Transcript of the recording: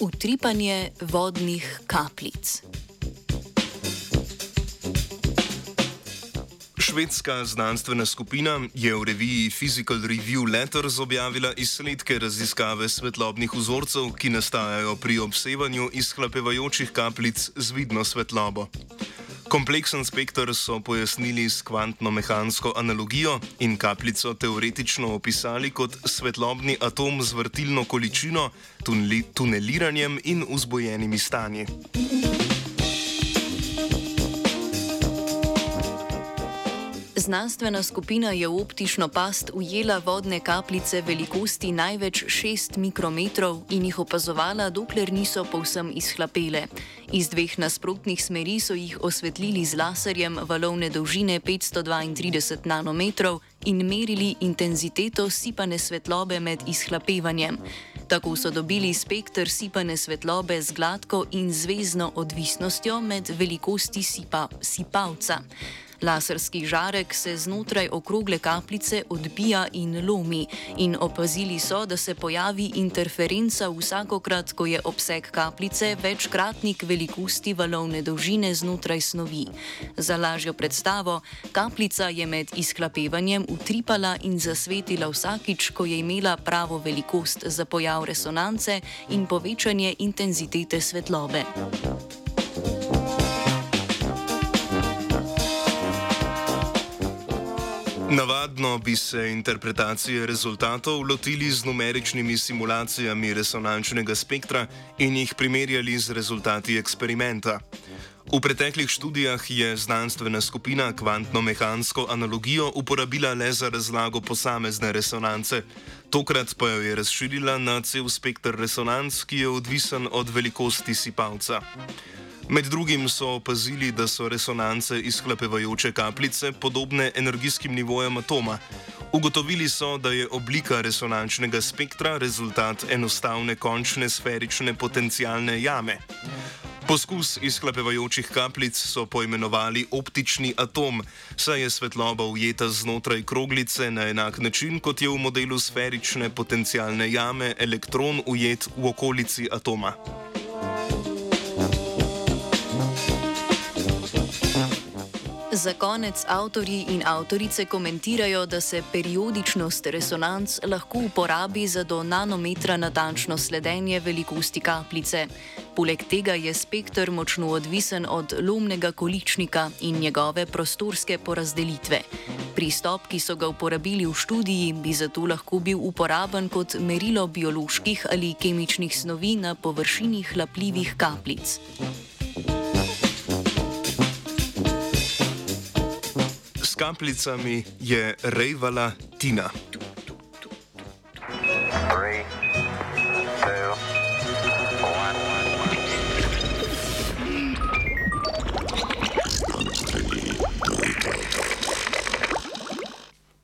utripanje vodnih kapljic. Švedska znanstvena skupina je v reviji Physical Review Letters objavila izsledke raziskave svetlobnih vzorcev, ki nastajajo pri obsevanju izhlapevajočih kapljic z vidno svetlobo. Kompleksen spektr so pojasnili s kvantno-mehansko analogijo in kapljico teoretično opisali kot svetlobni atom z vrtilno količino, tuneliranjem in vzbojenimi stanji. Znanstvena skupina je v optično past ujela vodne kapljice velikosti največ 6 mikrometrov in jih opazovala, dokler niso povsem izhlapele. Iz dveh nasprotnih smeri so jih osvetlili z laserjem valovne dolžine 532 nanometrov in merili intenziteto sipane svetlobe med izhlapevanjem. Tako so dobili spektr sipane svetlobe z gladko in zvezdno odvisnostjo med velikosti sipa, sipavca. Laserski žarek se znotraj okrogle kapljice odbija in lomi, in opazili so, da se pojavi interferenca vsakokrat, ko je obseg kapljice večkratnik velikosti valovne dolžine znotraj snovi. Za lažjo predstavo, kapljica je med izklapevanjem utripala in zasvetila vsakič, ko je imela pravo velikost za pojav resonance in povečanje intenzitete svetlobe. Navadno bi se interpretacije rezultatov lotili z numeričnimi simulacijami resonančnega spektra in jih primerjali z rezultati eksperimenta. V preteklih študijah je znanstvena skupina kvantno-mehansko analogijo uporabila le za razlago posamezne resonance, tokrat pa jo je razširila na cel spektr resonanc, ki je odvisen od velikosti sipalca. Med drugim so opazili, da so resonance izhlapevajoče kapljice podobne energijskim nivojem atoma. Ugotovili so, da je oblika resonančnega spektra rezultat enostavne končne sferične potencialne jame. Poskus izhlapevajočih kapljic so poimenovali optični atom, saj je svetloba ujeta znotraj kroglice na enak način, kot je v modelu sferične potencialne jame elektron ujet v okolici atoma. Za konec avtorji in avtorice komentirajo, da se periodičnost resonanc lahko uporabi za do nanometra natančno sledenje velikosti kapljice. Poleg tega je spektr močno odvisen od lomnega količnika in njegove prostorske porazdelitve. Pristop, ki so ga uporabili v študiji, bi zato lahko bil uporaben kot merilo bioloških ali kemičnih snovi na površini hlapljivih kapljic. Kapljicami je rejvala Tina.